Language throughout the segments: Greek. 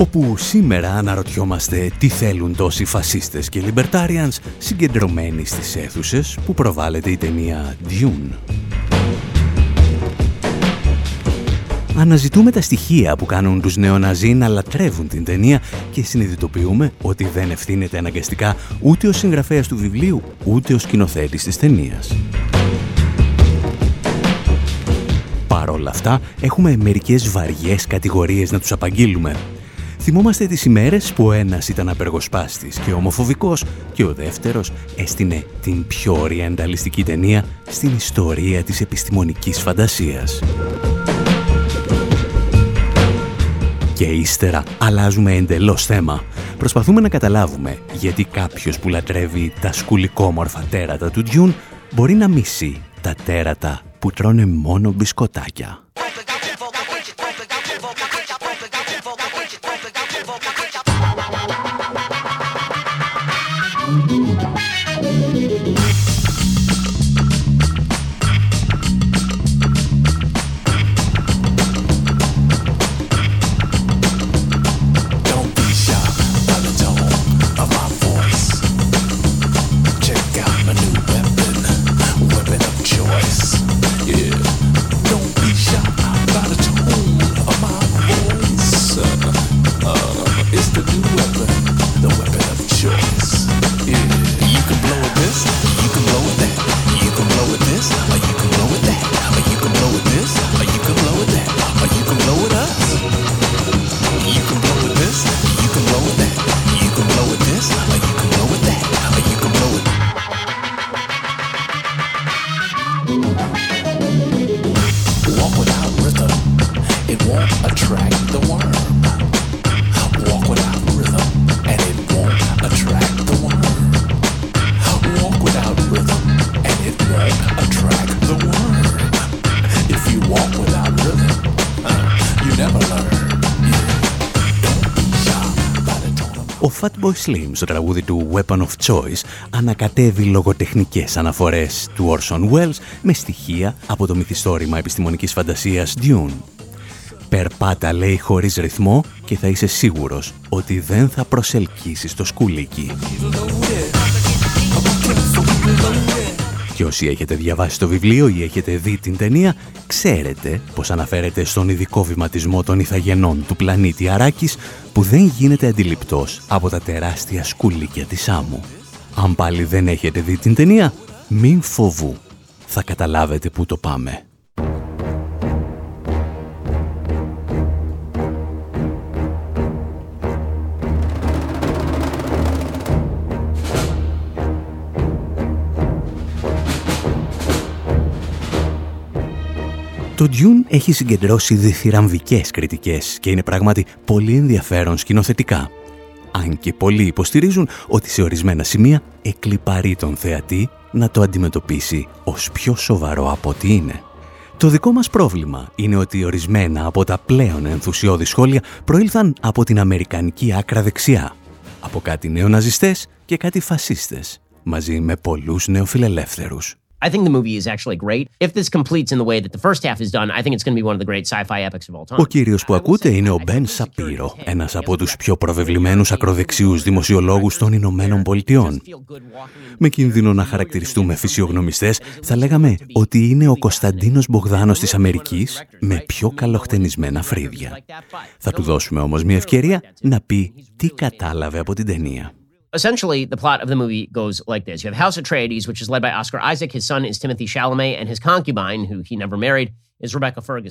Όπου σήμερα αναρωτιόμαστε τι θέλουν τόσοι φασίστες και libertarians συγκεντρωμένοι στις αίθουσες που προβάλλεται η ταινία Dune. Αναζητούμε τα στοιχεία που κάνουν τους νεοναζί να λατρεύουν την ταινία και συνειδητοποιούμε ότι δεν ευθύνεται αναγκαστικά ούτε ο συγγραφέας του βιβλίου, ούτε ο σκηνοθέτης της ταινίας. Παρ' όλα αυτά, έχουμε μερικές βαριές κατηγορίες να τους απαγγείλουμε. Θυμόμαστε τις ημέρες που ο ένας ήταν απεργοσπάστης και ομοφοβικός και ο δεύτερος έστεινε την πιο οριανταλιστική ταινία στην ιστορία της επιστημονικής φαντασίας. Και ύστερα αλλάζουμε εντελώς θέμα. Προσπαθούμε να καταλάβουμε γιατί κάποιος που λατρεύει τα σκουλικόμορφα τέρατα του Ντιούν μπορεί να μίσει τα τέρατα που τρώνε μόνο μπισκοτάκια. Fatboy Slim στο τραγούδι του Weapon of Choice ανακατεύει λογοτεχνικές αναφορές του Orson Welles με στοιχεία από το μυθιστόρημα επιστημονικής φαντασίας Dune. Περπάτα λέει χωρίς ρυθμό και θα είσαι σίγουρος ότι δεν θα προσελκύσεις το σκουλίκι. Και όσοι έχετε διαβάσει το βιβλίο ή έχετε δει την ταινία, ξέρετε πως αναφέρεται στον ειδικό βηματισμό των ηθαγενών του πλανήτη Αράκης που δεν γίνεται αντιληπτός από τα τεράστια σκουλίκια της άμμου. Αν πάλι δεν έχετε δει την ταινία, μην φοβού. Θα καταλάβετε πού το πάμε. Το Dune έχει συγκεντρώσει διθυραμβικές κριτικές και είναι πράγματι πολύ ενδιαφέρον σκηνοθετικά. Αν και πολλοί υποστηρίζουν ότι σε ορισμένα σημεία εκλυπαρεί τον θεατή να το αντιμετωπίσει ως πιο σοβαρό από ό,τι είναι. Το δικό μας πρόβλημα είναι ότι ορισμένα από τα πλέον ενθουσιώδη σχόλια προήλθαν από την αμερικανική άκρα δεξιά, από κάτι νεοναζιστές και κάτι φασίστες, μαζί με πολλούς νεοφιλελεύθερους. I think the movie is actually great. If this completes in the way that the first half is done, I think it's going to be one of the great sci-fi epics of all time. Ο κύριος που ακούτε είναι ο Μπεν Σαπίρο, ένας από τους πιο προβεβλημένους ακροδεξιούς δημοσιολόγους των Ηνωμένων Πολιτειών. Με κίνδυνο να χαρακτηριστούμε φυσιογνωμιστές, θα λέγαμε ότι είναι ο Κωνσταντίνος Μπογδάνος της Αμερικής με πιο καλοχτενισμένα φρύδια. Θα του δώσουμε όμως μια ευκαιρία να πει τι κατάλαβε από την ταινία. Essentially, the plot of the movie goes like this: You have House Atreides, which is led by Oscar Isaac. His son is Timothy Chalamet, and his concubine, who he never married,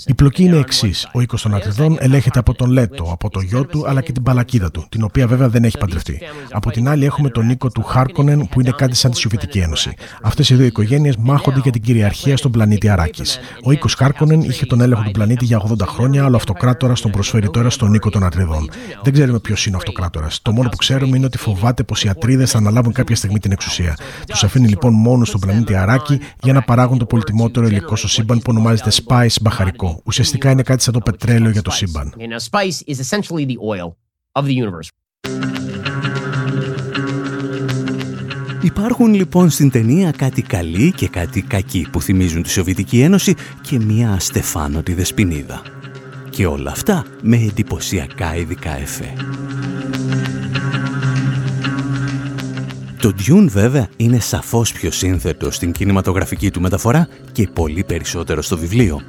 Η πλοκή είναι εξής. Ο οίκος των Ατριδών ελέγχεται από τον Λέτο, από το γιο του αλλά και την παλακίδα του, την οποία βέβαια δεν έχει παντρευτεί. Από την άλλη έχουμε τον οίκο του Χάρκονεν, που είναι κάτι σαν τη Σοβιετική Ένωση. Αυτές οι δύο οικογένειες μάχονται για την κυριαρχία στον πλανήτη Αράκης. Ο οίκος Χάρκονεν είχε τον έλεγχο του πλανήτη για 80 χρόνια, αλλά ο αυτοκράτορα τον προσφέρει τώρα στον οίκο των Ατριδών. Δεν ξέρουμε ποιος είναι ο αυτοκράτορας. Το μόνο που ξέρουμε είναι ότι φοβάται πως οι Ατρίδες θα αναλάβουν κάποια στιγμή την εξουσία. Τους αφήνει λοιπόν μόνο στον πλανήτη Αράκη για να παράγουν το πολυτιμότερο υλικό στο σύμπαν που ονομάζεται spice μπαχαρικό. Ουσιαστικά είναι κάτι σαν το πετρέλαιο για το σύμπαν. Υπάρχουν λοιπόν στην ταινία κάτι καλή και κάτι κακή που θυμίζουν τη Σοβιετική Ένωση και μια αστεφάνωτη δεσποινίδα. Και όλα αυτά με εντυπωσιακά ειδικά εφέ. Το Dune βέβαια είναι σαφώς πιο σύνθετο στην κινηματογραφική του μεταφορά και πολύ περισσότερο στο βιβλίο.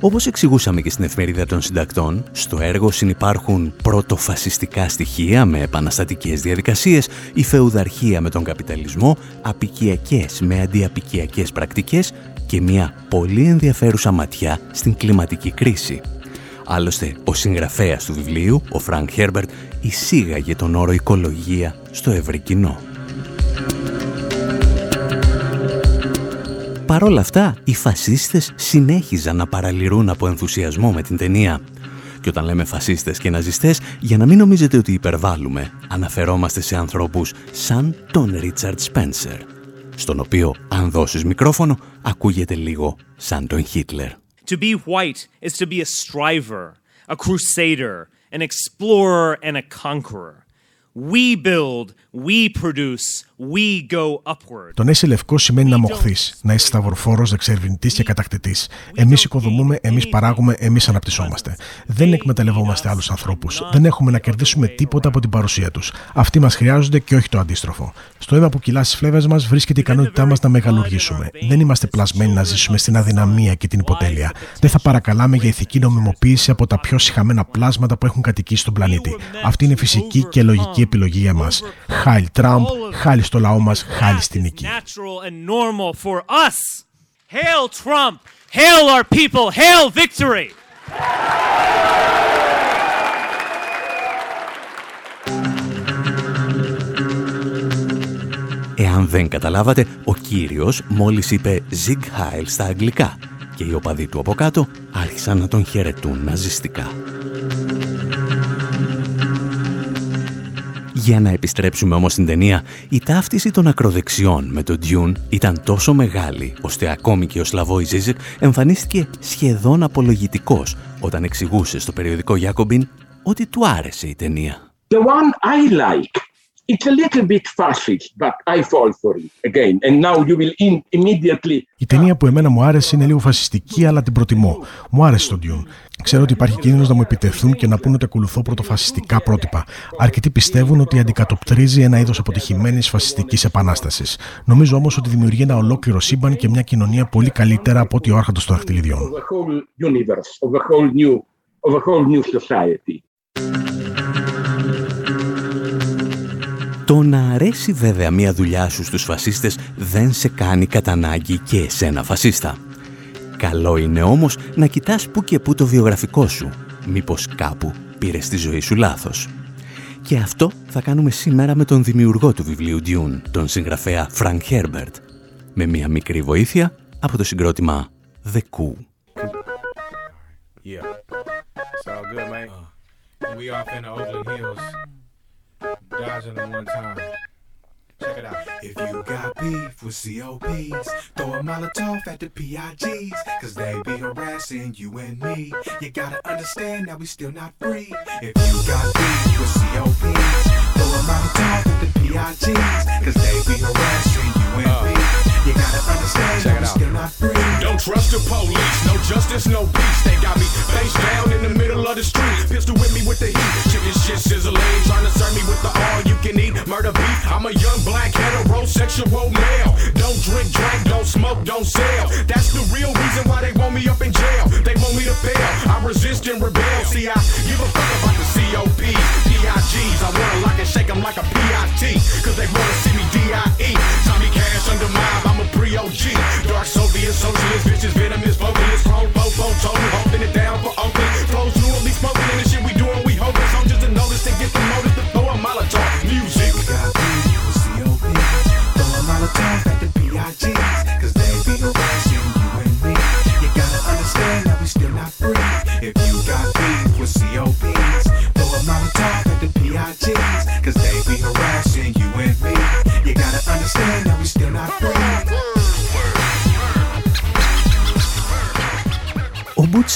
Όπως εξηγούσαμε και στην εφημερίδα των συντακτών, στο έργο συνυπάρχουν πρωτοφασιστικά στοιχεία με επαναστατικές διαδικασίες, η φεουδαρχία με τον καπιταλισμό, αποικιακές με αντιαποικιακές πρακτικές και μια πολύ ενδιαφέρουσα ματιά στην κλιματική κρίση. Άλλωστε, ο συγγραφέας του βιβλίου, ο Φρανκ Χέρμπερτ, εισήγαγε τον όρο «οικολογία» στο ευρύ κοινό. Παρ' όλα αυτά, οι φασίστες συνέχιζαν να παραλυρούν από ενθουσιασμό με την ταινία. Και όταν λέμε φασίστες και ναζιστές, για να μην νομίζετε ότι υπερβάλλουμε, αναφερόμαστε σε ανθρώπους σαν τον Ρίτσαρτ Σπένσερ, στον οποίο, αν δώσεις μικρόφωνο, ακούγεται λίγο σαν τον Χίτλερ. To be white is to be a striver, a crusader, an explorer and a conqueror. We build, we produce, we go upward. Το να είσαι λευκός σημαίνει να μοχθείς, να είσαι σταυροφόρος, εξερευνητή και κατακτητής. Εμείς οικοδομούμε, εμείς παράγουμε, εμείς αναπτυσσόμαστε. Δεν εκμεταλλευόμαστε άλλους ανθρώπους. Δεν έχουμε να κερδίσουμε τίποτα από την παρουσία τους. Αυτοί μας χρειάζονται και όχι το αντίστροφο. Στο αίμα που κυλάς στι φλέβες μας βρίσκεται η ικανότητά μας να μεγαλουργήσουμε. Δεν είμαστε πλασμένοι να ζήσουμε στην αδυναμία και την υποτέλεια. Δεν θα παρακαλάμε για ηθική νομιμοποίηση από τα πιο συχαμένα πλάσματα που έχουν κατοικήσει στον πλανήτη. Αυτή είναι φυσική και λογική επιλογή για μας. Χάιλ Τραμπ, χάλι στο λαό μας, χάλι στην νίκη. Hail Trump! Hail our people! Hail victory! Εάν δεν καταλάβατε, ο κύριος μόλις είπε Zig Heil στα αγγλικά και οι οπαδοί του από κάτω άρχισαν να τον χαιρετούν ναζιστικά. Για να επιστρέψουμε όμως στην ταινία, η ταύτιση των ακροδεξιών με τον Dune ήταν τόσο μεγάλη, ώστε ακόμη και ο Σλαβόη Ζίζεκ εμφανίστηκε σχεδόν απολογητικός όταν εξηγούσε στο περιοδικό Jacobin ότι του άρεσε η ταινία. The one I like It's a little bit fascist, but I fall for it again. And now you will immediately... Η ταινία που εμένα μου άρεσε είναι λίγο φασιστική, αλλά την προτιμώ. Μου άρεσε το Dune. Ξέρω ότι υπάρχει κίνδυνος να μου επιτεθούν και να πούνε ότι ακολουθώ πρωτοφασιστικά πρότυπα. Αρκετοί πιστεύουν ότι αντικατοπτρίζει ένα είδος αποτυχημένης φασιστικής επανάστασης. Νομίζω όμως ότι δημιουργεί ένα ολόκληρο σύμπαν και μια κοινωνία πολύ καλύτερα από ότι ο άρχοντο των δαχτυλιδιών. Το να αρέσει βέβαια μία δουλειά σου στους φασίστες δεν σε κάνει κατά ανάγκη και εσένα φασίστα. Καλό είναι όμως να κοιτάς που και που το βιογραφικό σου. Μήπως κάπου πήρες τη ζωή σου λάθος. Και αυτό θα κάνουμε σήμερα με τον δημιουργό του βιβλίου Dune, τον συγγραφέα Frank Herbert, με μία μικρή βοήθεια από το συγκρότημα The Coup. Yeah. Dodging them one time. Check it out. If you got beef with COPs, throw a Molotov at the PIGs, cause they be harassing you and me. You gotta understand that we still not free. If you got beef with COPs, throw a Molotov at the PIGs, cause they be harassing you and me. Uh. You gotta understand Check that we still not free. Don't trust the police, no justice, no peace. They got me face down in the middle of the street. Pistol with me with the heat. Chicken shit sizzling, trying to serve me with the all you can eat. Murder beef. I'm a young black heterosexual male. Don't drink, drink, don't smoke, don't sell. That's the real reason why they want me up in jail. They want me to fail. I resist and rebel. See, I give a fuck about the PIGs. I wanna lock and shake them like a PIT. Cause they wanna see me DIE. Tommy Cash under mob, I'm a pre-OG. Dark Soviet socialist, bitches, venomous,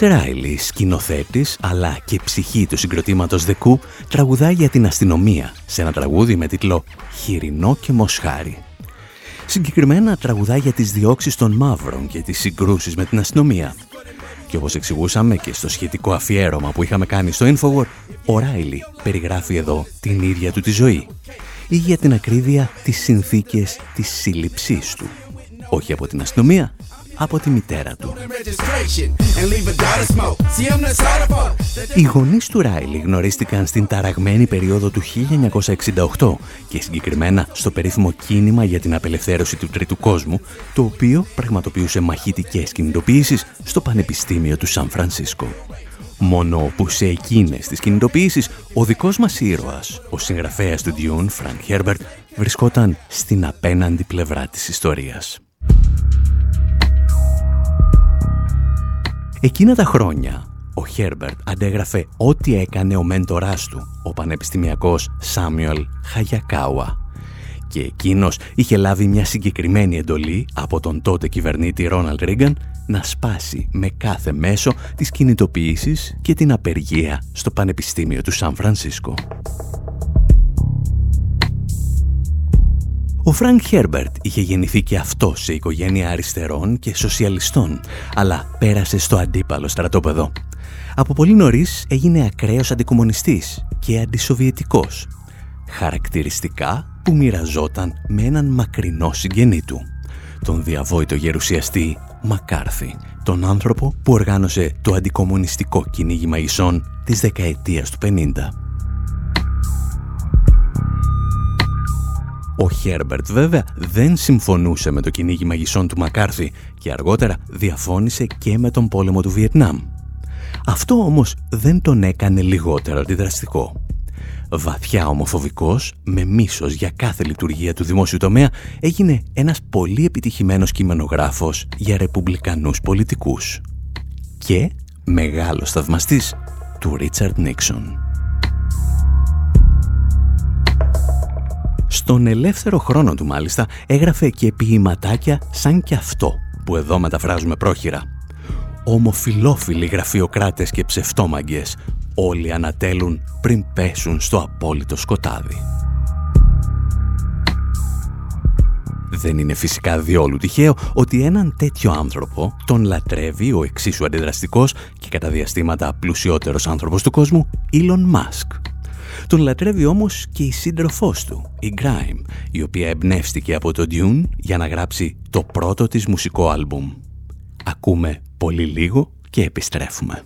Butch Riley, σκηνοθέτης αλλά και ψυχή του συγκροτήματος The Coup, τραγουδάει για την αστυνομία σε ένα τραγούδι με τίτλο «Χοιρινό και Μοσχάρι». Συγκεκριμένα τραγουδάει για τις διώξεις των μαύρων και τις συγκρούσεις με την αστυνομία. Και όπως εξηγούσαμε και στο σχετικό αφιέρωμα που είχαμε κάνει στο Infowar, ο Ράιλι περιγράφει εδώ την ίδια του τη ζωή ή για την ακρίβεια τις συνθήκες της σύλληψής του. Όχι από την αστυνομία, από τη μητέρα του. Οι γονείς του Ράιλι γνωρίστηκαν στην ταραγμένη περίοδο του 1968 και συγκεκριμένα στο περίφημο κίνημα για την απελευθέρωση του τρίτου κόσμου, το οποίο πραγματοποιούσε μαχητικές κινητοποιήσεις στο Πανεπιστήμιο του Σαν Φρανσίσκο. Μόνο που σε εκείνες τις κινητοποιήσεις ο δικός μας ήρωας, ο συγγραφέας του Dune, Φρανκ Χέρμπερτ, βρισκόταν στην απέναντι πλευρά της ιστορίας. Εκείνα τα χρόνια, ο Χέρμπερτ αντέγραφε ό,τι έκανε ο μέντοράς του, ο πανεπιστημιακός Σάμιουελ Χαγιακάουα. Και εκείνος είχε λάβει μια συγκεκριμένη εντολή από τον τότε κυβερνήτη Ρόναλντ Ρίγκαν να σπάσει με κάθε μέσο τις κινητοποιήσεις και την απεργία στο Πανεπιστήμιο του Σαν Φρανσίσκο. Ο Φρανκ Χέρμπερτ είχε γεννηθεί και αυτός σε οικογένεια αριστερών και σοσιαλιστών, αλλά πέρασε στο αντίπαλο στρατόπεδο. Από πολύ νωρίς έγινε ακραίος αντικομμουνιστής και αντισοβιετικός, χαρακτηριστικά που μοιραζόταν με έναν μακρινό συγγενή του, τον διαβόητο γερουσιαστή Μακάρθη, τον άνθρωπο που οργάνωσε το αντικομμουνιστικό κυνήγι μαγισσών της δεκαετίας του 50. Ο Χέρμπερτ βέβαια δεν συμφωνούσε με το κυνήγι μαγισσών του Μακάρθη και αργότερα διαφώνησε και με τον πόλεμο του Βιετνάμ. Αυτό όμως δεν τον έκανε λιγότερο αντιδραστικό. Βαθιά ομοφοβικός, με μίσος για κάθε λειτουργία του δημόσιου τομέα, έγινε ένας πολύ επιτυχημένος κειμενογράφος για ρεπουμπλικανούς πολιτικούς. Και μεγάλος θαυμαστής του Ρίτσαρντ Νίξον. Στον ελεύθερο χρόνο του μάλιστα έγραφε και ποιηματάκια σαν και αυτό που εδώ μεταφράζουμε πρόχειρα. Ομοφιλόφιλοι γραφειοκράτες και ψευτόμαγκες όλοι ανατέλουν πριν πέσουν στο απόλυτο σκοτάδι. Δεν είναι φυσικά διόλου τυχαίο ότι έναν τέτοιο άνθρωπο τον λατρεύει ο εξίσου αντιδραστικός και κατά διαστήματα πλουσιότερος άνθρωπος του κόσμου, Elon Musk. Τον λατρεύει όμως και η σύντροφός του, η Grime, η οποία εμπνεύστηκε από το Dune για να γράψει το πρώτο της μουσικό άλμπουμ. Ακούμε πολύ λίγο και επιστρέφουμε.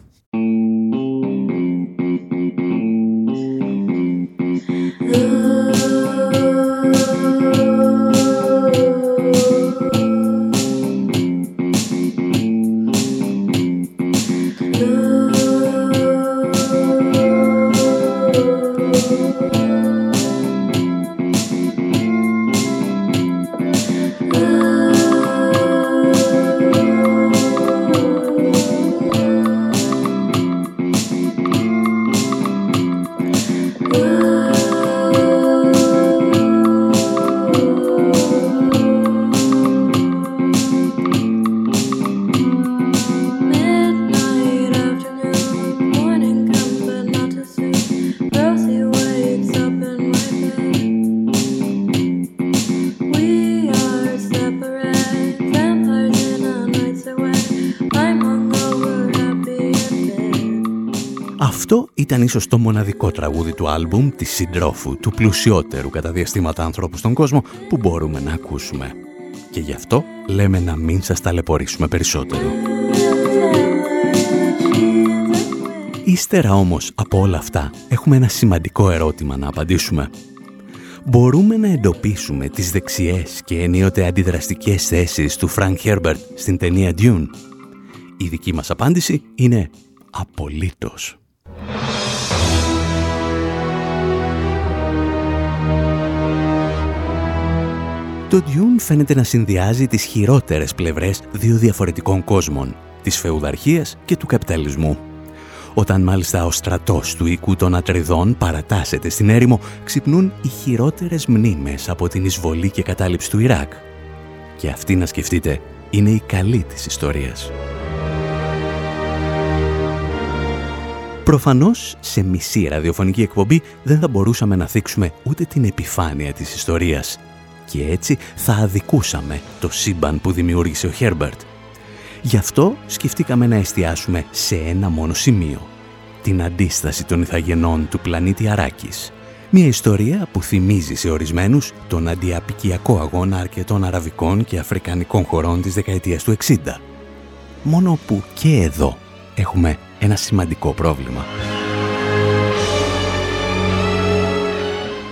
Ίσως το μοναδικό τραγούδι του άλμπουμ της συντρόφου του πλουσιότερου κατά διαστήματα ανθρώπου στον κόσμο που μπορούμε να ακούσουμε. Και γι' αυτό λέμε να μην σας ταλαιπωρήσουμε περισσότερο. Ύστερα όμως από όλα αυτά έχουμε ένα σημαντικό ερώτημα να απαντήσουμε. Μπορούμε να εντοπίσουμε τις δεξιές και ενίοτε αντιδραστικές θέσεις του Frank Herbert στην ταινία Dune; Η δική μας απάντηση είναι απολύτως. Το Dune φαίνεται να συνδυάζει τις χειρότερες πλευρές δύο διαφορετικών κόσμων, της φεουδαρχίας και του καπιταλισμού. Όταν μάλιστα ο στρατός του οίκου των Ατριδών παρατάσσεται στην έρημο, ξυπνούν οι χειρότερες μνήμες από την εισβολή και κατάληψη του Ιράκ. Και αυτή να σκεφτείτε, είναι η καλή της ιστορίας. Προφανώς, σε μισή ραδιοφωνική εκπομπή δεν θα μπορούσαμε να θίξουμε ούτε την επιφάνεια της ιστορίας. Και έτσι θα αδικούσαμε το σύμπαν που δημιούργησε ο Χέρμπερτ. Γι' αυτό σκεφτήκαμε να εστιάσουμε σε ένα μόνο σημείο. Την αντίσταση των ηθαγενών του πλανήτη Αράκης. Μια ιστορία που θυμίζει σε ορισμένους τον αντιαπικιακό αγώνα αρκετών αραβικών και αφρικανικών χωρών της δεκαετίας του 60. Μόνο που και εδώ έχουμε ένα σημαντικό πρόβλημα.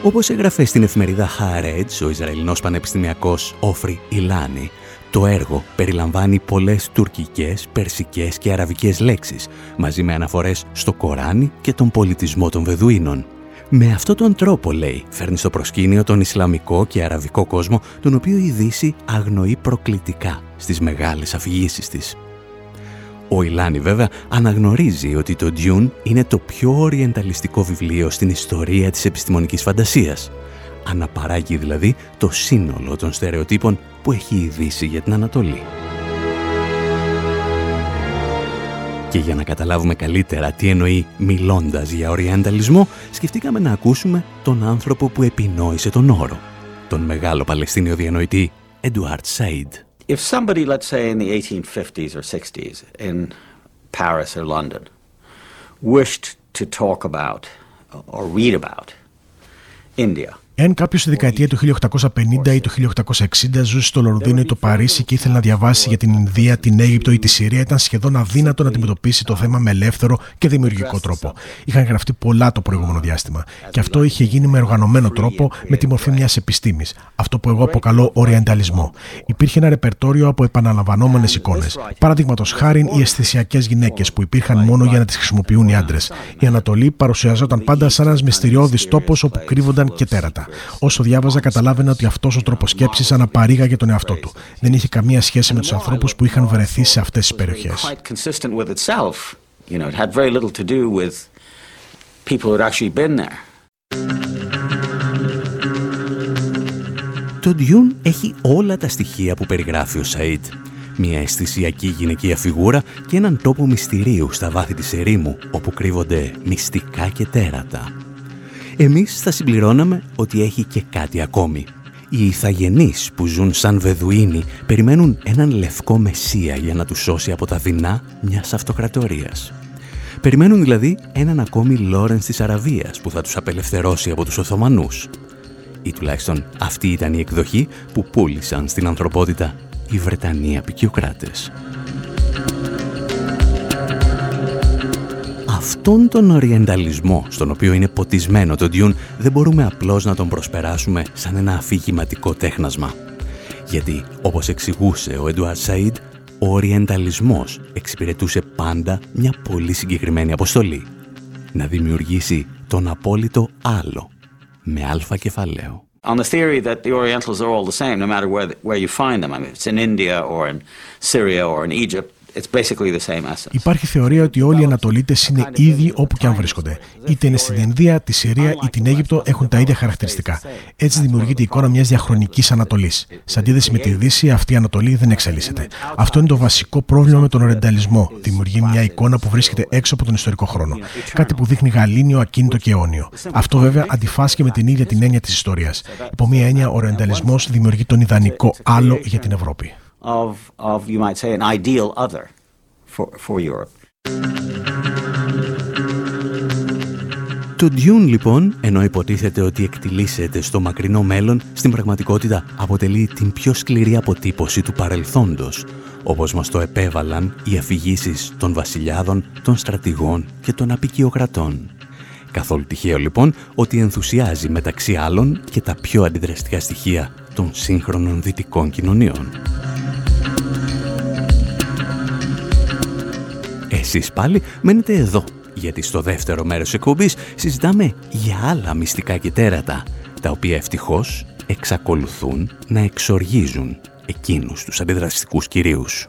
Όπως έγραφε στην εφημερίδα Haaretz ο Ισραηλινός πανεπιστημιακός Όφρι Ιλάνη, το έργο περιλαμβάνει πολλές τουρκικές, περσικές και αραβικές λέξεις, μαζί με αναφορές στο Κοράνι και τον πολιτισμό των Βεδουίνων. Με αυτόν τον τρόπο, λέει, φέρνει στο προσκήνιο τον Ισλαμικό και Αραβικό κόσμο, τον οποίο η Δύση αγνοεί προκλητικά στις μεγάλες αφηγήσεις της. Ο Ιλάνη βέβαια αναγνωρίζει ότι το Dune είναι το πιο οριενταλιστικό βιβλίο στην ιστορία της επιστημονικής φαντασίας. Αναπαράγει δηλαδή το σύνολο των στερεοτύπων που έχει ειδήσει για την Ανατολή. Και για να καταλάβουμε καλύτερα τι εννοεί μιλώντας για οριενταλισμό, σκεφτήκαμε να ακούσουμε τον άνθρωπο που επινόησε τον όρο, τον μεγάλο Παλαιστίνιο διανοητή Εντουάρτ Σαΐντ. If somebody, let's say in the 1850s or 60s in Paris or London, wished to talk about or read about India, Εάν κάποιος στη δεκαετία του 1850 ή του 1860 ζούσε στο Λονδίνο ή το Παρίσι και ήθελε να διαβάσει για την Ινδία, την Αίγυπτο ή τη Συρία, ήταν σχεδόν αδύνατο να αντιμετωπίσει το θέμα με ελεύθερο και δημιουργικό τρόπο. Είχαν γραφτεί πολλά το προηγούμενο διάστημα. Και αυτό είχε γίνει με οργανωμένο τρόπο, με τη μορφή μιας επιστήμης. Αυτό που εγώ αποκαλώ οριενταλισμό. Υπήρχε ένα ρεπερτόριο από επαναλαμβανόμενες εικόνες. Παραδείγματος χάρη οι αισθησιακές γυναίκες που υπήρχαν μόνο για να τις χρησιμοποιούν οι άντρες. Η Ανατολή παρουσιαζόταν πάντα σαν ένας μυστηριώδης τόπος όπου κρύβονταν και τέρατα. Όσο διάβαζα, καταλάβαινα ότι αυτός ο τρόπος σκέψης αναπαρήγαγε τον εαυτό του. Δεν είχε καμία σχέση με τους ανθρώπους που είχαν βρεθεί σε αυτές τις περιοχές. Το Dune έχει όλα τα στοιχεία που περιγράφει ο Σαΐτ. Μια αισθησιακή γυναικεία φιγούρα και έναν τόπο μυστηρίου στα βάθη της ερήμου, όπου κρύβονται μυστικά και τέρατα. Εμείς θα συμπληρώναμε ότι έχει και κάτι ακόμη. Οι ηθαγενείς που ζουν σαν Βεδουίνοι περιμένουν έναν λευκό μεσία για να τους σώσει από τα δεινά μιας αυτοκρατορίας. Περιμένουν δηλαδή έναν ακόμη Λόρενς της Αραβίας που θα τους απελευθερώσει από τους Οθωμανούς. Ή τουλάχιστον αυτή ήταν η εκδοχή που πούλησαν στην ανθρωπότητα οι Βρετανοί απεικιοκράτες. Αυτόν τον οριενταλισμό στον οποίο είναι ποτισμένο το Dune δεν μπορούμε απλώς να τον προσπεράσουμε σαν ένα αφηγηματικό τέχνασμα. Γιατί, όπως εξηγούσε ο Εντουάρ Σαΐντ, ο οριενταλισμός εξυπηρετούσε πάντα μια πολύ συγκεκριμένη αποστολή. Να δημιουργήσει τον απόλυτο άλλο, με αλφα κεφαλαίο. On the theory that the Orientals are all the same, no matter where, where you find them. I mean, it's in India or in Syria or in Egypt. Υπάρχει θεωρία ότι όλοι οι Ανατολίτες είναι ίδιοι όπου και αν βρίσκονται. Είτε είναι στην Ινδία, τη Συρία ή την Αίγυπτο, έχουν τα ίδια χαρακτηριστικά. Έτσι δημιουργείται η εικόνα μιας διαχρονικής Ανατολής. Σε αντίθεση με τη Δύση, αυτή η Ανατολή δεν εξελίσσεται. Αυτό είναι το βασικό πρόβλημα με τον ορενταλισμό. Δημιουργεί μια εικόνα που βρίσκεται έξω από τον ιστορικό χρόνο. Κάτι που δείχνει γαλήνιο, ακίνητο και αιώνιο. Αυτό βέβαια αντιφάσκει με την ίδια την έννοια της ιστορίας. Υπό μία έννοια, ο ορενταλισμό δημιουργεί τον ιδανικό άλλο για την Ευρώπη of, of, you might say, an ideal other for, for Europe. Το Dune λοιπόν, ενώ υποτίθεται ότι εκτιλήσεται στο μακρινό μέλλον, στην πραγματικότητα αποτελεί την πιο σκληρή αποτύπωση του παρελθόντος, όπως μας το επέβαλαν οι αφηγήσεις των βασιλιάδων, των στρατηγών και των απικιοκρατών. Καθόλου τυχαίο λοιπόν ότι ενθουσιάζει μεταξύ άλλων και τα πιο αντιδραστικά στοιχεία των σύγχρονων δυτικών κοινωνιών. Εσείς πάλι μένετε εδώ, γιατί στο δεύτερο μέρος εκπομπής συζητάμε για άλλα μυστικά και τέρατα, τα οποία ευτυχώς εξακολουθούν να εξοργίζουν εκείνους τους αντιδραστικούς κυρίους.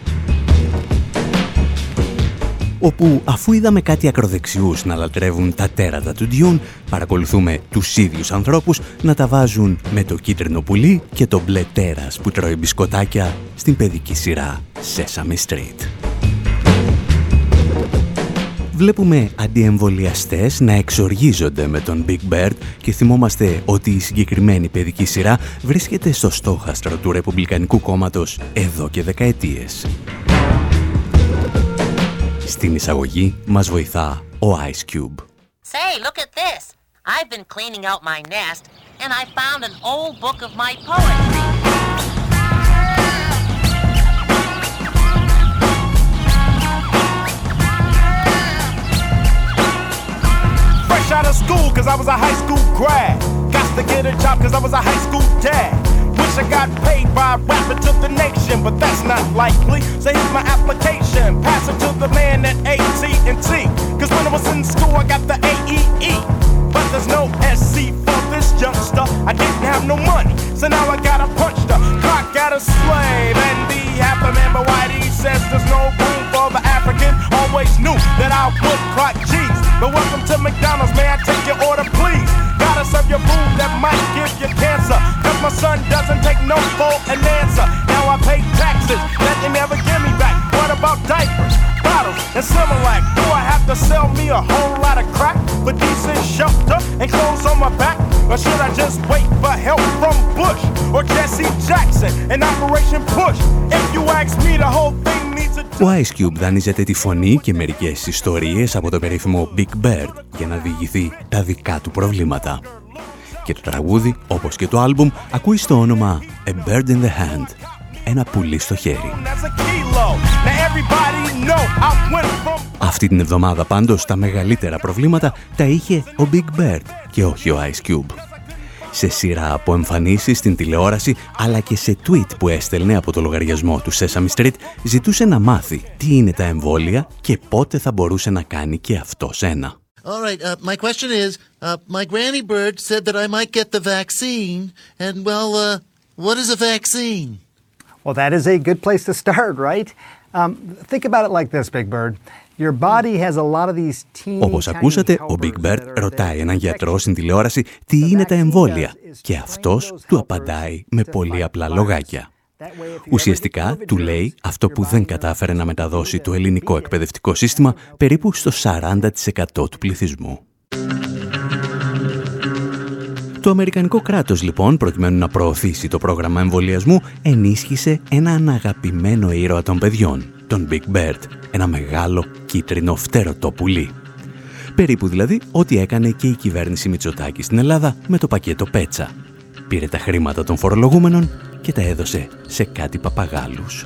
όπου αφού είδαμε κάτι ακροδεξιούς να λατρεύουν τα τέρατα του Ντιούν, παρακολουθούμε τους ίδιους ανθρώπους να τα βάζουν με το κίτρινο πουλί και το μπλε τέρας που τρώει μπισκοτάκια στην παιδική σειρά Sesame Street. Βλέπουμε αντιεμβολιαστές να εξοργίζονται με τον Big Bird και θυμόμαστε ότι η συγκεκριμένη παιδική σειρά βρίσκεται στο στόχαστρο του Ρεπουμπλικανικού Κόμματος εδώ και δεκαετίες. Στην εισαγωγή μας βοηθά ο Ice Cube. Say, look at this. I've been cleaning out my nest and I found an old book of my poetry. Fresh out of school, cause I was a high school grad. Got to get a job, cause I was a high school dad. Wish I got paid by rapping to the nation, but that's not likely. So here's my application. Pass it to the man at AT&T. Cause when I was in school, I got the AEE. But there's no SC for this youngster. I didn't have no money, so now I gotta punch the clock at a slave and be happy. Man, but Whitey says there's no room for the African. Always knew that I would clock G's. But welcome to McDonald's, may I take your order, please? Gotta serve your food that might give you cancer. Cause my son doesn't take no for an answer. Now I pay taxes that they never give me back. What about diapers, bottles, and Similac? Do I have to sell me a whole lot of crack for decent shelter and clothes on my back? Or should I just wait for help from Bush or Jesse Jackson and Operation Push? If you ask me, the whole thing needs a Ο Ice Cube δανείζεται τη φωνή και μερικές ιστορίες από το περίφημο Big Bird για να διηγηθεί τα δικά του προβλήματα. Και το τραγούδι, όπως και το άλμπουμ, ακούει στο όνομα A Bird in the Hand, ένα πουλί στο χέρι. That's a kilo. Now everybody know I went from Αυτή την εβδομάδα πάντως τα μεγαλύτερα προβλήματα τα είχε ο Big Bird και όχι ο Ice Cube. Σε σειρά από εμφανίσεις στην τηλεόραση αλλά και σε tweet που έστελνε από το λογαριασμό του Sesame Street ζητούσε να μάθει τι είναι τα εμβόλια και πότε θα μπορούσε να κάνει και αυτός ένα. All right. Uh, my question is, όπως ακούσατε, ο Big Bird ρωτάει έναν γιατρό στην τηλεόραση τι είναι τα εμβόλια; Και αυτός του απαντάει με πολύ απλά λογάκια. Ουσιαστικά, του λέει αυτό που δεν κατάφερε να μεταδώσει το ελληνικό εκπαιδευτικό σύστημα περίπου στο 40% του πληθυσμού. Το Αμερικανικό κράτος λοιπόν, προκειμένου να προωθήσει το πρόγραμμα εμβολιασμού, ενίσχυσε έναν αγαπημένο ήρωα των παιδιών, τον Big Bird, ένα μεγάλο κίτρινο φτέρωτο πουλί. Περίπου δηλαδή ό,τι έκανε και η κυβέρνηση Μητσοτάκη στην Ελλάδα με το πακέτο Πέτσα. Πήρε τα χρήματα των φορολογούμενων και τα έδωσε σε κάτι παπαγάλους.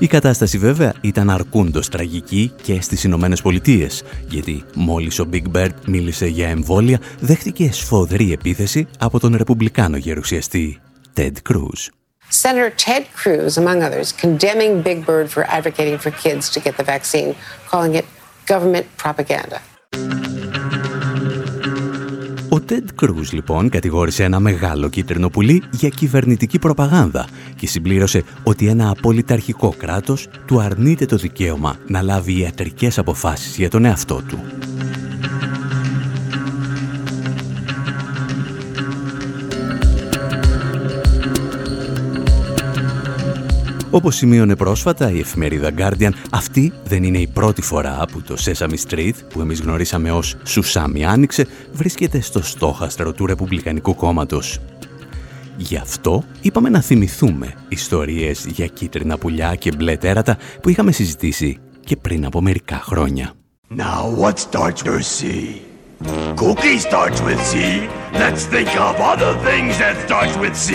Η κατάσταση βέβαια ήταν αρκούντος τραγική και στις Ηνωμένες Πολιτείες, γιατί μόλις ο Big Bird μίλησε για εμβόλια, δέχτηκε σφοδρή επίθεση από τον Ρεπουμπλικάνο γερουσιαστή Ted Cruz. Senator Ted Cruz, among others, condemning Big Bird for advocating for kids to get the vaccine, calling it government propaganda. Ο Ted Cruz λοιπόν κατηγόρησε ένα μεγάλο κίτρινο πουλί για κυβερνητική προπαγάνδα και συμπλήρωσε ότι ένα απολυταρχικό κράτος του αρνείται το δικαίωμα να λάβει ιατρικές αποφάσεις για τον εαυτό του. Όπως σημείωνε πρόσφατα η εφημερίδα Guardian, αυτή δεν είναι η πρώτη φορά που το Sesame Street, που εμείς γνωρίσαμε ως Σουσάμι Άνοιξε, βρίσκεται στο στόχαστρο του Ρεπουμπλικανικού Κόμματος. Γι' αυτό είπαμε να θυμηθούμε ιστορίες για κίτρινα πουλιά και μπλε τέρατα που είχαμε συζητήσει και πριν από μερικά χρόνια. Now, what starts with C? Cookie starts with C. Let's think of other things that starts with C.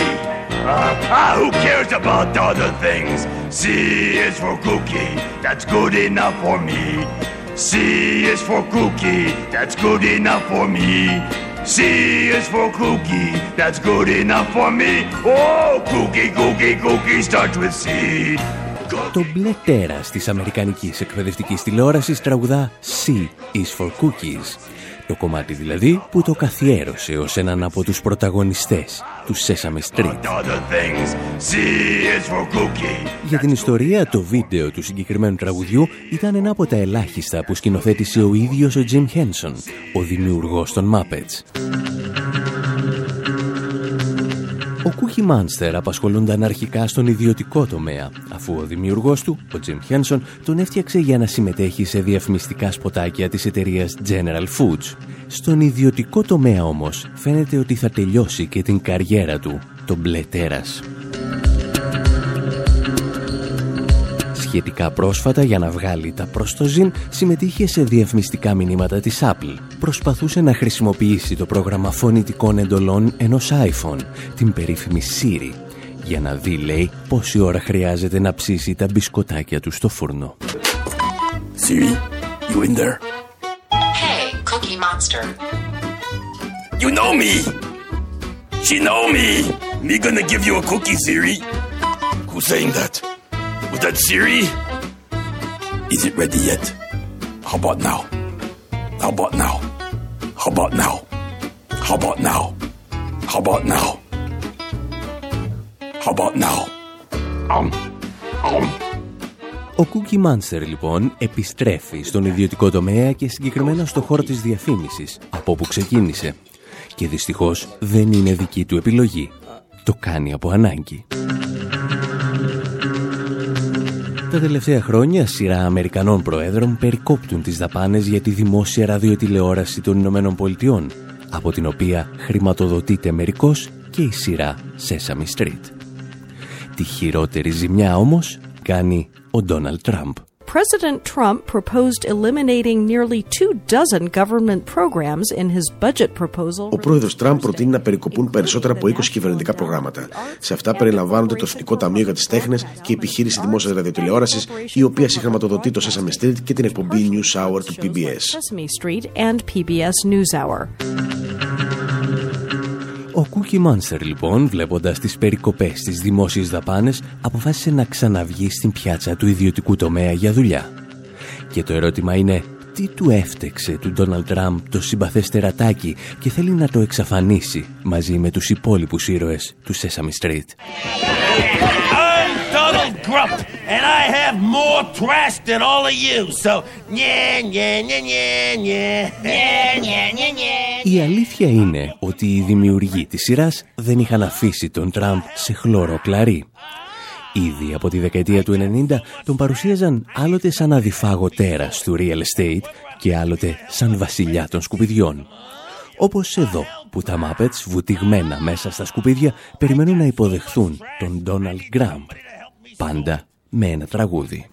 Uh, ah, who cares about the other things? C is for cookie. That's good enough for me. C is for cookie. That's good enough for me. C is for cookie, that's good enough for me. Oh, cookie, cookie, cookie starts with C. Το μπλε τέρας της Αμερικανικής εκπαιδευτικής τηλεόρασης τραγουδά C is for cookies. Το κομμάτι δηλαδή που το καθιέρωσε ως έναν από τους πρωταγωνιστές του Sesame Street. Για την ιστορία, το βίντεο του συγκεκριμένου τραγουδιού ήταν ένα από τα ελάχιστα που σκηνοθέτησε ο ίδιος ο Jim Henson, ο δημιουργός των Muppets. Ο Κούχι Μάνστερ απασχολούνταν αρχικά στον ιδιωτικό τομέα, αφού ο δημιουργός του, ο Τζιμ Χένσον, τον έφτιαξε για να συμμετέχει σε διαφημιστικά σποτάκια της εταιρείας General Foods. Στον ιδιωτικό τομέα όμως φαίνεται ότι θα τελειώσει και την καριέρα του, το μπλε τέρας. Σχετικά πρόσφατα για να βγάλει τα προστοζήν συμμετείχε σε διαφημιστικά μηνύματα της Apple. Προσπαθούσε να χρησιμοποιήσει το πρόγραμμα φωνητικών εντολών ενός iPhone, την περίφημη Siri, για να δει, λέει, πόση ώρα χρειάζεται να ψήσει τα μπισκοτάκια του στο φούρνο. Siri, you in there? Hey, Cookie Monster. You know me! She know me! Me gonna give you a cookie, Siri? Who's saying that? Was that Siri? Is it ready yet? How about now? How about now? How about now? How about now? How about now? How about now? Um, um. Ο Cookie Monster λοιπόν επιστρέφει στον ιδιωτικό τομέα και συγκεκριμένα στο χώρο της διαφήμισης, από όπου ξεκίνησε. Και δυστυχώς δεν είναι δική του επιλογή. Το κάνει από ανάγκη. Τα τελευταία χρόνια σειρά Αμερικανών Προέδρων περικόπτουν τις δαπάνες για τη δημόσια ραδιοτηλεόραση των Ηνωμένων Πολιτειών, από την οποία χρηματοδοτείται μερικώς και η σειρά Sesame Street. Τη χειρότερη ζημιά όμως κάνει ο Ντόναλτ Τραμπ. President Trump proposed eliminating nearly two dozen government programs in his budget proposal. Ο πρόεδρος Τραμπ προτείνει να περικοπούν περισσότερα από 20 κυβερνητικά προγράμματα. Σε αυτά περιλαμβάνονται το Εθνικό Ταμείο για τις Τέχνες και η επιχείρηση δημόσιας ραδιοτηλεόρασης, η οποία συγχρηματοδοτεί το Sesame Street και την εκπομπή News Hour του PBS. Ο Cookie Monster λοιπόν, βλέποντας τις περικοπές στις δημόσιες δαπάνες, αποφάσισε να ξαναβγεί στην πιάτσα του ιδιωτικού τομέα για δουλειά. Και το ερώτημα είναι, τι του έφτεξε του Ντόναλτ Τραμπ το συμπαθές τερατάκι και θέλει να το εξαφανίσει μαζί με τους υπόλοιπους ήρωες του Sesame Street; I'm Donald Grump, and I have more trash than all of you. So, yeah, yeah, yeah, yeah, yeah, yeah, yeah, yeah, yeah. Η αλήθεια είναι ότι οι δημιουργοί της σειράς δεν είχαν αφήσει τον Τραμπ σε χλώρο κλαρί. Ήδη από τη δεκαετία του 90 τον παρουσίαζαν άλλοτε σαν αδιφάγο τέρας του real estate και άλλοτε σαν βασιλιά των σκουπιδιών. Όπως εδώ που τα Muppets βουτυγμένα μέσα στα σκουπίδια περιμένουν να υποδεχθούν τον Donald Grump. Πάντα με ένα τραγούδι.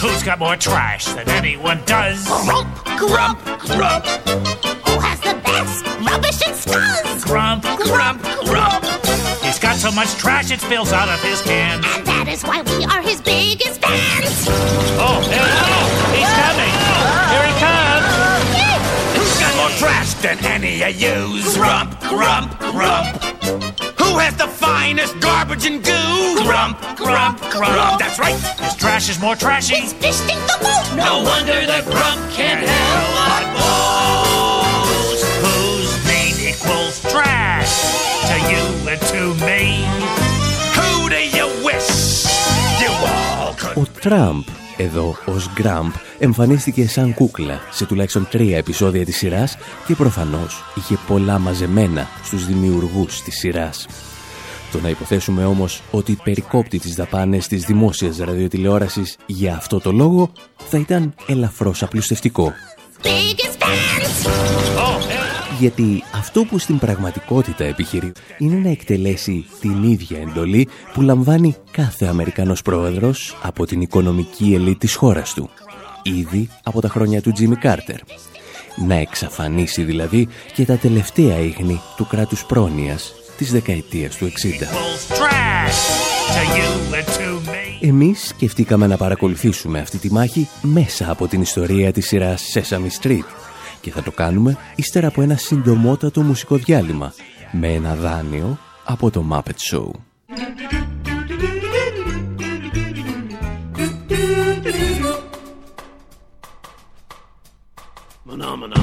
Who's got more trash than anyone does? Grump, grump, grump. Who has the best rubbish and scuzz? Grump, grump, grump. He's got so much trash it spills out of his can. And that is why we are his biggest fans. Oh, there he is. He's coming. Here he comes. Who's got more trash than any of yous? Grump, grump, grump. Who has the finest garbage and goo? Grump, grump, grump. That's right. His trash is more trashy. His fish stink the most. No, no wonder the grump can't help but boast. Whose name equals trash to you and to me? Who do you wish you all could? O Trump. Εδώ ως Γκραμπ, εμφανίστηκε σαν κούκλα σε τουλάχιστον τρία επεισόδια της σειράς και προφανώς είχε πολλά μαζεμένα στους δημιουργούς της σειράς. Το να υποθέσουμε όμως ότι περικόπτει τις δαπάνες της δημόσιας ραδιοτηλεόρασης για αυτό το λόγο θα ήταν ελαφρώς απλουστευτικό. Biggest fans. Γιατί αυτό που στην πραγματικότητα επιχειρεί είναι να εκτελέσει την ίδια εντολή που λαμβάνει κάθε Αμερικανός πρόεδρος από την οικονομική ελίτ της χώρας του. Ήδη από τα χρόνια του Τζίμι Κάρτερ. Να εξαφανίσει δηλαδή και τα τελευταία ίχνη του κράτους πρόνοιας της δεκαετίας του 60. Trash to you and to me. Εμείς σκεφτήκαμε να παρακολουθήσουμε αυτή τη μάχη μέσα από την ιστορία της σειράς Sesame Street Και θα το κάνουμε ύστερα από ένα συντομότατο μουσικό διάλειμμα με ένα δάνειο από το Muppet Show. Phenomena. Phenomena.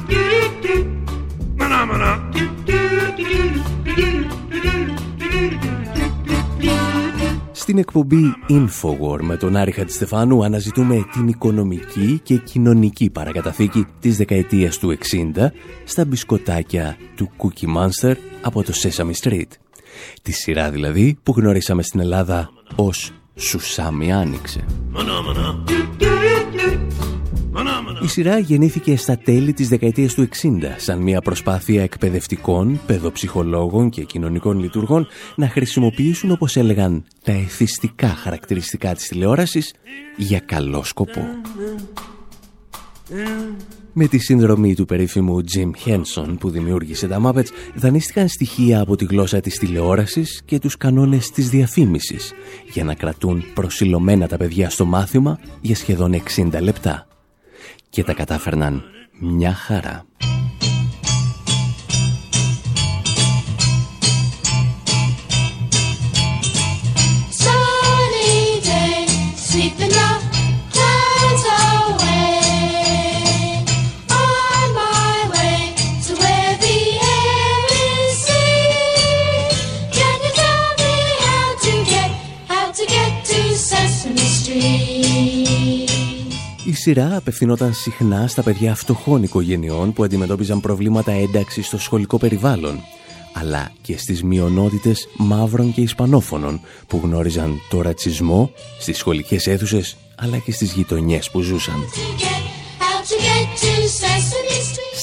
Στην εκπομπή Infowar με τον Άρη Χατζηστεφάνου αναζητούμε την οικονομική και κοινωνική παρακαταθήκη της δεκαετίας του 60 στα μπισκοτάκια του Cookie Monster από το Sesame Street. Τη σειρά δηλαδή που γνωρίσαμε στην Ελλάδα ως Σουσάμι Άνοιξε. Η σειρά γεννήθηκε στα τέλη της δεκαετίας του 60 σαν μια προσπάθεια εκπαιδευτικών, παιδοψυχολόγων και κοινωνικών λειτουργών να χρησιμοποιήσουν όπως έλεγαν τα εθιστικά χαρακτηριστικά της τηλεόρασης για καλό σκοπό. Με τη σύνδρομη του περίφημου Jim Henson που δημιούργησε τα Muppets δανείστηκαν στοιχεία από τη γλώσσα της τηλεόρασης και τους κανόνες της διαφήμισης για να κρατούν προσιλωμένα τα παιδιά στο μάθημα για σχεδόν 60 λεπτά και τα κατάφερναν μια χαρά. Sesame Street; Η σειρά απευθυνόταν συχνά στα παιδιά φτωχών οικογενειών που αντιμετώπιζαν προβλήματα ένταξης στο σχολικό περιβάλλον, αλλά και στις μειονότητες μαύρων και ισπανόφωνων που γνώριζαν το ρατσισμό στις σχολικές αίθουσες αλλά και στις γειτονιές που ζούσαν.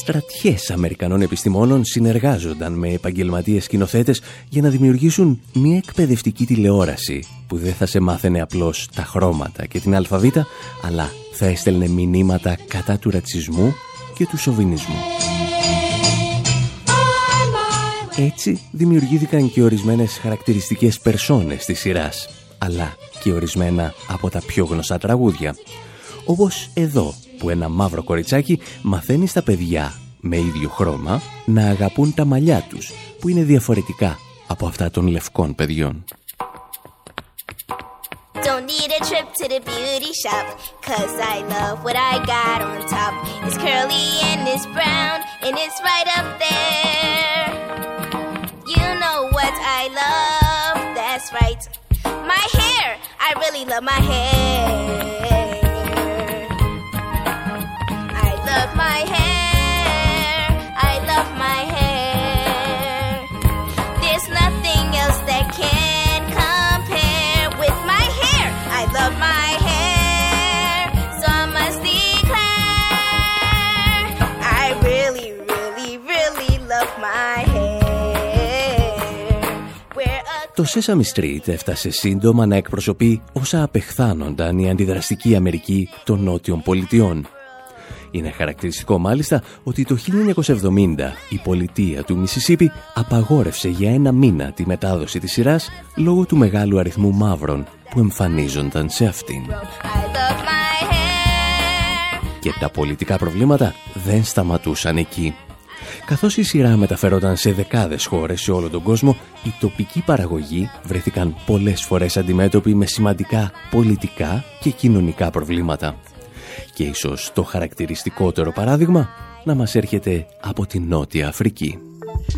Στρατιές Αμερικανών επιστημόνων συνεργάζονταν με επαγγελματίες σκηνοθέτες για να δημιουργήσουν μια εκπαιδευτική τηλεόραση που δεν θα σε μάθαινε απλώς τα χρώματα και την αλφαβήτα, αλλά θα έστελνε μηνύματα κατά του ρατσισμού και του σοβινισμού. Έτσι δημιουργήθηκαν και ορισμένες χαρακτηριστικές περσόνες της σειράς, αλλά και ορισμένα από τα πιο γνωστά τραγούδια. Όπως εδώ που ένα μαύρο κοριτσάκι μαθαίνει στα παιδιά με ίδιο χρώμα να αγαπούν τα μαλλιά τους που είναι διαφορετικά από αυτά των λευκών παιδιών. Don't need a trip to the beauty shop, cause I love what I got on top. It's curly and it's brown, and it's right up there. You know what I love, that's right. My hair, I really love my hair. Το Sesame Street έφτασε σύντομα να εκπροσωπεί όσα απεχθάνονταν η αντιδραστική Αμερική των Νότιων Πολιτειών. Είναι χαρακτηριστικό μάλιστα ότι το 1970 η πολιτεία του Μισισίπη απαγόρευσε για ένα μήνα τη μετάδοση της σειράς λόγω του μεγάλου αριθμού μαύρων που εμφανίζονταν σε αυτήν. Και τα πολιτικά προβλήματα δεν σταματούσαν εκεί. Καθώς η σειρά μεταφερόταν σε δεκάδες χώρες σε όλο τον κόσμο, οι τοπικοί παραγωγοί βρέθηκαν πολλές φορές αντιμέτωποι με σημαντικά πολιτικά και κοινωνικά προβλήματα. Και ίσως το χαρακτηριστικότερο παράδειγμα να μας έρχεται από την Νότια Αφρική.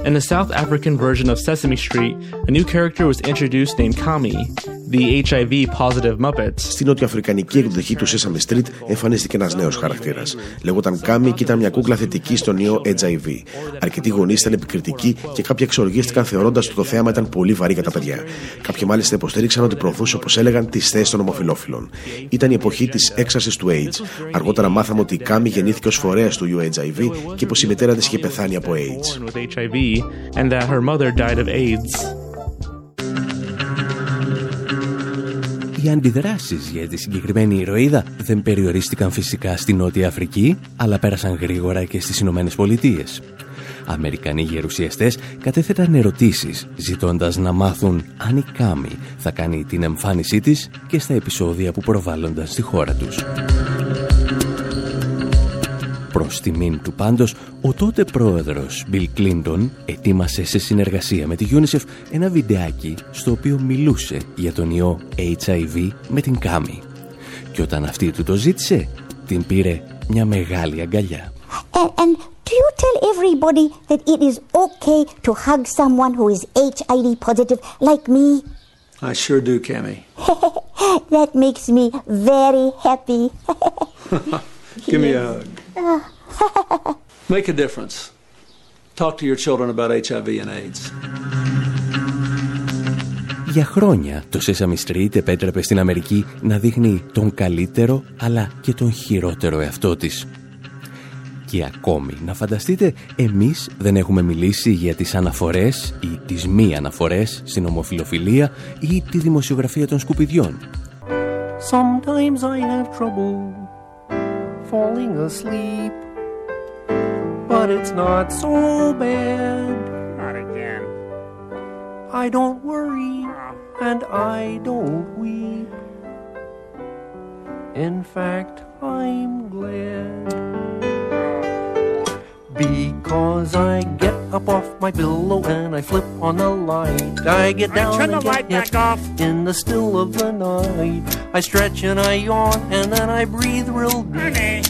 In the South African version of Sesame Street, a new character was introduced named Kami, the HIV positive Muppets. Στην νοτιοαφρικανική εκδοχή του Sesame Street εμφανίστηκε ένας νέος χαρακτήρας. Λέγονταν Κάμι και ήταν μια κούκλα θετική στον ιό HIV. Αρκετοί γονείς ήταν επικριτικοί και κάποιοι εξοργίστηκαν θεωρώντας ότι το θέαμα ήταν πολύ βαρύ για τα παιδιά. Κάποιοι μάλιστα υποστήριξαν ότι προωθούσε, όπως έλεγαν, τις θέσεις των ομοφυλόφιλων. Ήταν η εποχή της έξαρσης του AIDS. Αργότερα μάθαμε ότι η Κάμι γεννήθηκε ως φορέας του ιού HIV και πω η μητέρα της είχε πεθάνει από AIDS. With HIV, and that her mother died of AIDS. Οι αντιδράσεις για τη συγκεκριμένη ηρωίδα δεν περιορίστηκαν φυσικά στη Νότια Αφρική, αλλά πέρασαν γρήγορα και στις Ηνωμένες Πολιτείες. Αμερικανοί γερουσιαστές κατέθεταν ερωτήσεις, ζητώντας να μάθουν αν η Κάμι θα κάνει την εμφάνισή της και στα επεισόδια που προβάλλονταν στη χώρα τους. Προς τιμήν του πάντως, ο τότε πρόεδρος Bill Clinton ετοίμασε σε συνεργασία με τη UNICEF ένα βιντεάκι στο οποίο μιλούσε για τον ιό HIV με την Κάμι. Και όταν αυτή του το ζήτησε, την πήρε μια μεγάλη αγκαλιά. And, and do you tell everybody that it is okay to hug someone who is HIV positive like me? I sure do, Cammy. that makes me very happy. Give me a hug. Make a difference. Talk to your children about HIV and AIDS. Για χρόνια το Sesame Street επέτρεπε στην Αμερική να δείχνει τον καλύτερο αλλά και τον χειρότερο εαυτό της. Και ακόμη, να φανταστείτε, εμείς δεν έχουμε μιλήσει για τις αναφορές ή τις μη αναφορές στην ομοφιλοφιλία ή τη δημοσιογραφία των σκουπιδιών. Sometimes I have trouble falling asleep, but it's not so bad. Not again. I don't worry ah. and I don't weep. In fact, I'm glad. Because I get up off my pillow and I flip on the light. I get down turn the light back off. in the still of the night. I stretch and I yawn and then I breathe real deep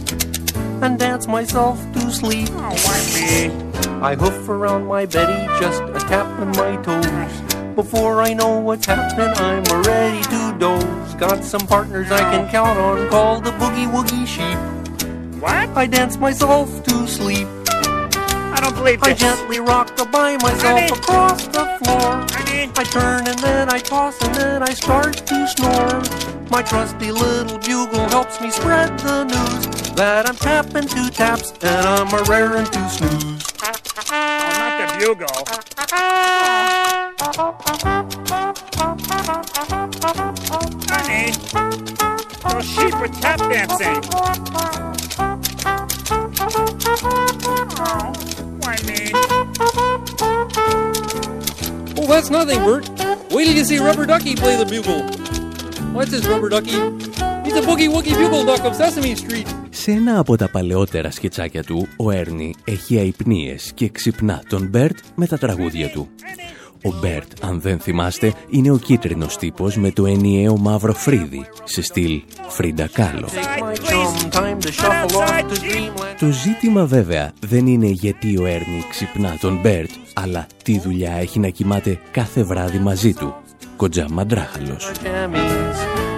and dance myself to sleep. Oh, I hoof around my Betty, just a tapping my toes. Before I know what's happening, I'm ready to doze. Got some partners I can count on, called the Boogie Woogie Sheep. What? I dance myself to sleep. I don't believe I gently rock by myself Honey. across the floor. Honey. I turn and then I toss and then I start to snore. My trusty little bugle helps me spread the news that I'm tapping two taps and I'm a raring to snooze. Oh, not the bugle. Honey, those sheep were tap dancing. Oh, why me? Oh, that's nothing, Bert. Wait till you see Rubber Ducky play the bugle. What's this Rubber Ducky? He's a boogie woogie bugle duck of Sesame Street. Σε ένα από τα παλαιότερα σκετσάκια του, ο Έρνη έχει αϋπνίες και ξυπνά τον Μπέρτ με τα τραγούδια του. Ο Μπέρτ, αν δεν θυμάστε, είναι ο κίτρινος τύπος με το ενιαίο μαύρο φρύδι, σε στυλ Φρίντα Κάλο. Το ζήτημα βέβαια δεν είναι γιατί ο Έρνη ξυπνά τον Μπέρτ, αλλά τι δουλειά έχει να κοιμάται κάθε βράδυ μαζί του. Κοντζά μαντράχαλος.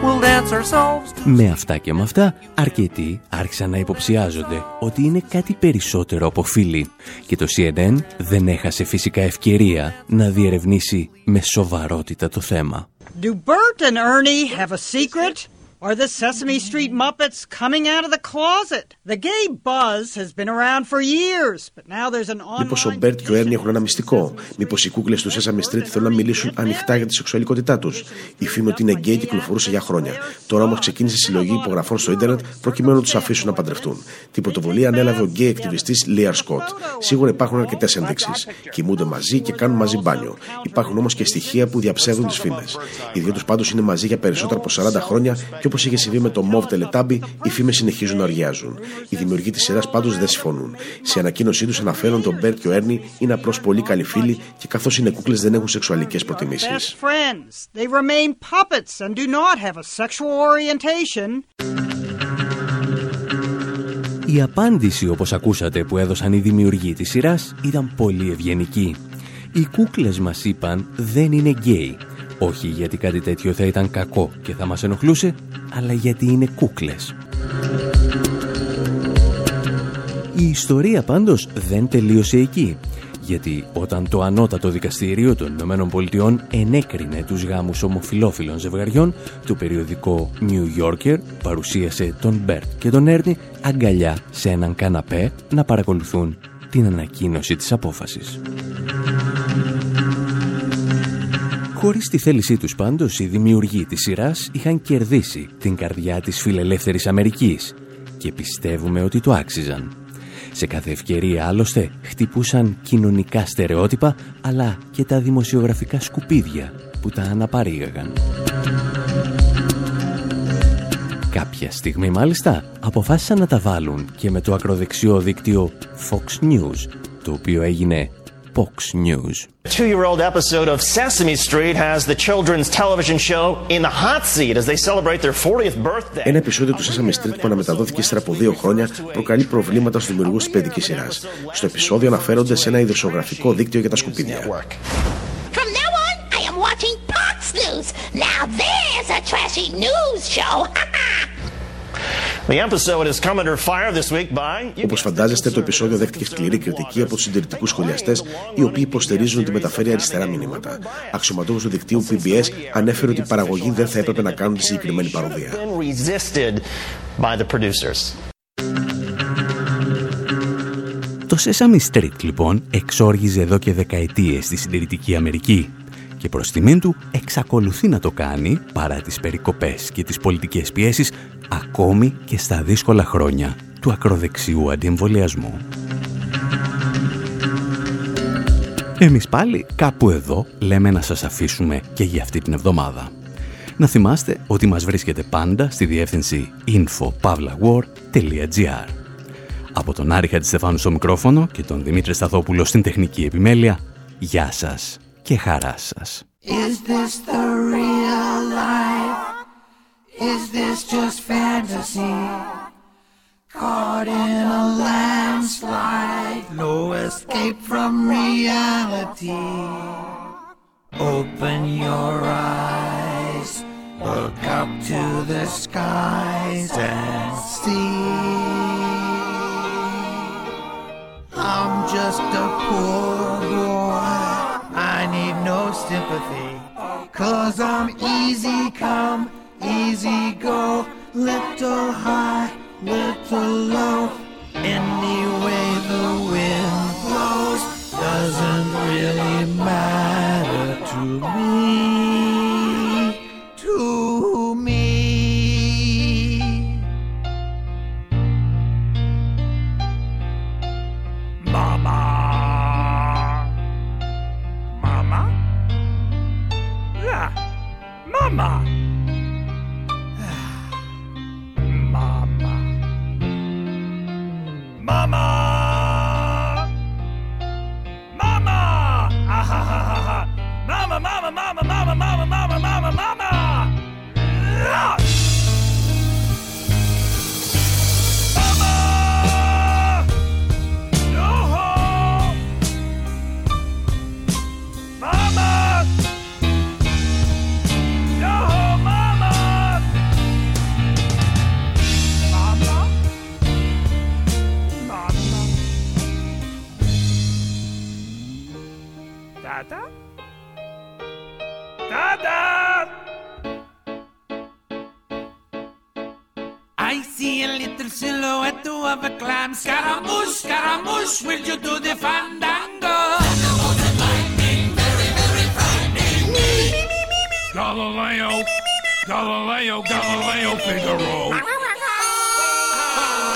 We'll dance ourselves Με αυτά και με αυτά, αρκετοί άρχισαν να υποψιάζονται ότι είναι κάτι περισσότερο από φίλοι και το CNN δεν έχασε φυσικά ευκαιρία να διερευνήσει με σοβαρότητα το θέμα. Do Bert and Ernie have a secret? Are the Sesame Street Muppets coming out of the closet? The gay buzz has been around for years, but now there's an Μήπως ο online Μπέρτ και ο Έρνη έχουν ένα μυστικό; Μήπως οι κούκλες του Sesame Street θέλουν να μιλήσουν ανοιχτά για τη σεξουαλικότητά τους; Η φήμη ότι είναι γκέι κυκλοφορούσε για χρόνια. Τώρα όμως ξεκίνησε συλλογή υπογραφών στο ίντερνετ προκειμένου να τους αφήσουν να παντρευτούν. Την πρωτοβουλία ανέλαβε ο γκέι ακτιβιστής Λαίρ Σκοτ. Σίγουρα υπάρχουν αρκετές ενδείξεις. Κοιμούνται μαζί και κάνουν μαζί μπάνιο. Υπάρχουν όμως και στοιχεία που διαψεύδουν τις φήμες. Οι δύο τους πάντως είναι μαζί για περισσότερα από 40 χρόνια και όπως είχε συμβεί με το μωβ Teletubby, οι φήμες συνεχίζουν να οργιάζουν. Οι δημιουργοί της σειράς πάντως δεν συμφωνούν. Σε ανακοίνωσή τους αναφέρουν ότι ο Μπέρτ και ο Έρνη είναι απλώς πολύ καλοί φίλοι και καθώς είναι κούκλες δεν έχουν σεξουαλικές προτιμήσεις. best friends. They remain puppets and do not have a sexual orientation. Η απάντηση όπως ακούσατε που έδωσαν οι δημιουργοί της σειράς ήταν πολύ ευγενική. Οι κούκλες μας είπαν δεν είναι γκέι. Όχι γιατί κάτι τέτοιο θα ήταν κακό και θα μας ενοχλούσε, αλλά γιατί είναι κούκλες. Η ιστορία πάντως δεν τελείωσε εκεί. Γιατί όταν το ανώτατο δικαστήριο των Ηνωμένων Πολιτειών ενέκρινε τους γάμους ομοφιλόφιλων ζευγαριών, το περιοδικό New Yorker παρουσίασε τον Μπέρτ και τον Έρνη αγκαλιά σε έναν καναπέ να παρακολουθούν την ανακοίνωση της απόφασης. Χωρίς τη θέλησή τους πάντως, οι δημιουργοί της σειράς είχαν κερδίσει την καρδιά της φιλελεύθερης Αμερικής και πιστεύουμε ότι το άξιζαν. Σε κάθε ευκαιρία άλλωστε χτυπούσαν κοινωνικά στερεότυπα αλλά και τα δημοσιογραφικά σκουπίδια που τα αναπαρήγαγαν. Κάποια στιγμή μάλιστα αποφάσισαν να τα βάλουν και με το ακροδεξιό δίκτυο Fox News, το οποίο έγινε Fox News. two-year-old episode of Sesame Street has the children's television show in the hot seat as they celebrate their 40th birthday. Ένα επεισόδιο του Sesame Street που αναμεταδόθηκε ύστερα από δύο χρόνια προκαλεί προβλήματα στου δημιουργού τη παιδική σειρά. Στο επεισόδιο αναφέρονται σε ένα ειδοσιογραφικό δίκτυο για τα σκουπίδια. From now on, I am watching Fox News. Now there's a trashy news show. Όπως φαντάζεστε, το επεισόδιο δέχτηκε σκληρή κριτική από τους συντηρητικούς σχολιαστές, οι οποίοι υποστηρίζουν ότι μεταφέρει αριστερά μηνύματα. Αξιωματούχο του δικτύου PBS ανέφερε ότι οι παραγωγοί δεν θα έπρεπε να κάνουν τη συγκεκριμένη παροδία. been resisted by the producers. Το Sesame Street λοιπόν εξόργιζε εδώ και δεκαετίες στη συντηρητική Αμερική και προς τιμήν του εξακολουθεί να το κάνει παρά τις περικοπές και τις πολιτικές πιέσεις ακόμη και στα δύσκολα χρόνια του ακροδεξιού αντιεμβολιασμού. Εμείς πάλι κάπου εδώ λέμε να σας αφήσουμε και για αυτή την εβδομάδα. Να θυμάστε ότι μας βρίσκεται πάντα στη διεύθυνση info.pavlawar.gr Από τον Άρη Χατζηστεφάνου στο μικρόφωνο και τον Δημήτρη Σταθόπουλο στην τεχνική επιμέλεια, γεια σας και χαρά σας. Is this the real life? Is this just fantasy? Caught in a landslide, no escape from reality. Open your eyes, look up to the skies and see. I'm just a poor boy. Sympathy. Cause I'm easy come, easy go. Little high, little low. Any way the wind blows doesn't really matter to me. Scaramouche, will you do the fandango? The lightning, very, very frightening. Me, me, me, me, me. Galileo, Galileo, Galileo Figaro.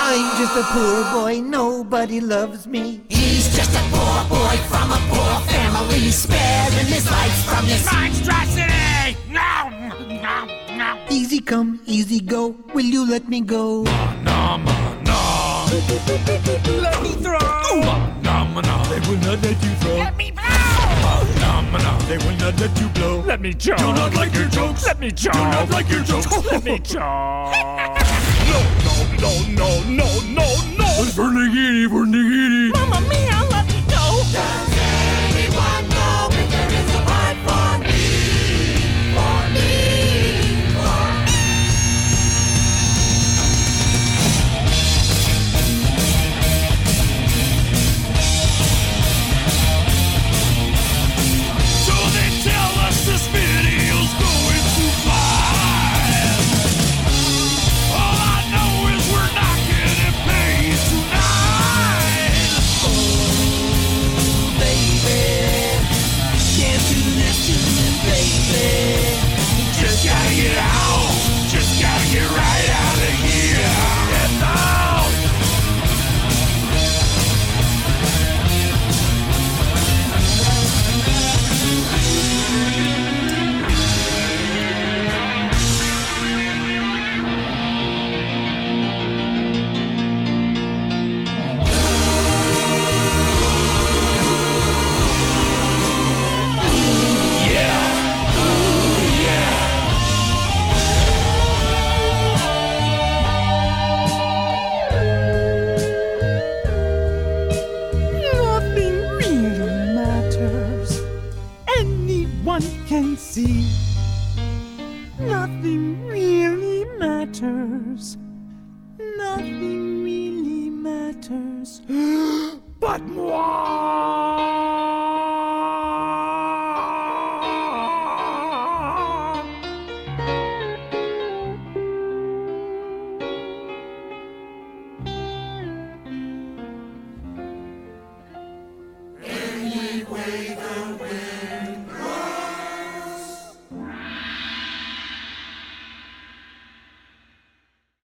I'm just a poor boy, nobody loves me. He's just a poor boy from a poor family, sparing his life from this monstrosity. No, no, no. Easy come, easy go. Will you let me go? No, no. Let me through. No, no, they will not let you throw. Let me blow. No, no, they will not let you blow. Let me choke. Do not like your jokes. Let me choke. Do not like your jokes. Let me choke. No, no, no, no, no, no, no. Vernigini, Vernigini.